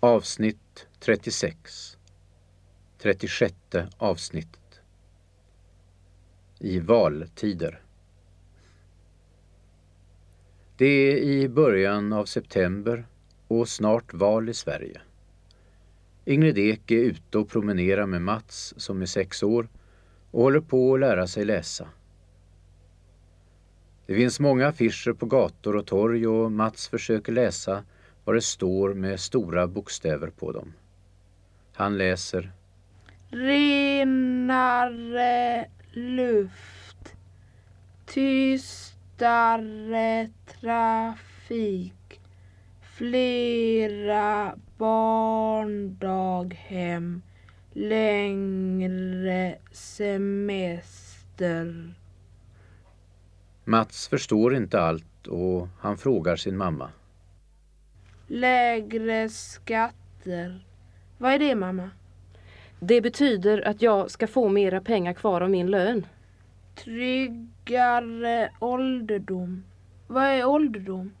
Avsnitt 36 36 avsnittet I valtider Det är i början av september och snart val i Sverige. Ingrid Ek är ute och promenerar med Mats som är sex år och håller på att lära sig läsa. Det finns många affischer på gator och torg och Mats försöker läsa vad det står med stora bokstäver på dem. Han läser Renare luft. Tystare trafik. Flera barndaghem. Längre semester. Mats förstår inte allt och han frågar sin mamma. Lägre skatter. Vad är det mamma? Det betyder att jag ska få mera pengar kvar av min lön. Tryggare ålderdom. Vad är ålderdom?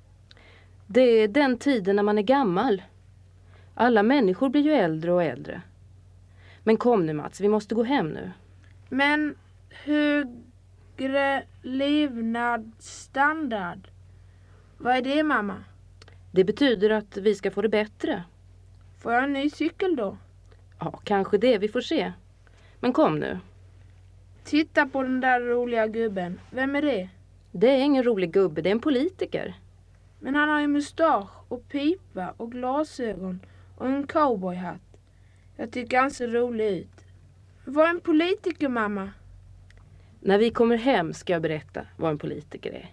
Det är den tiden när man är gammal. Alla människor blir ju äldre och äldre. Men kom nu Mats, vi måste gå hem nu. Men högre levnadsstandard. Vad är det mamma? Det betyder att vi ska få det bättre. Får jag en ny cykel då? Ja, kanske det, vi får se. Men kom nu. Titta på den där roliga gubben. Vem är det? Det är ingen rolig gubbe, det är en politiker. Men han har ju mustasch och pipa och glasögon och en cowboyhatt. Jag tycker han ser rolig ut. Vad är en politiker mamma? När vi kommer hem ska jag berätta vad en politiker är.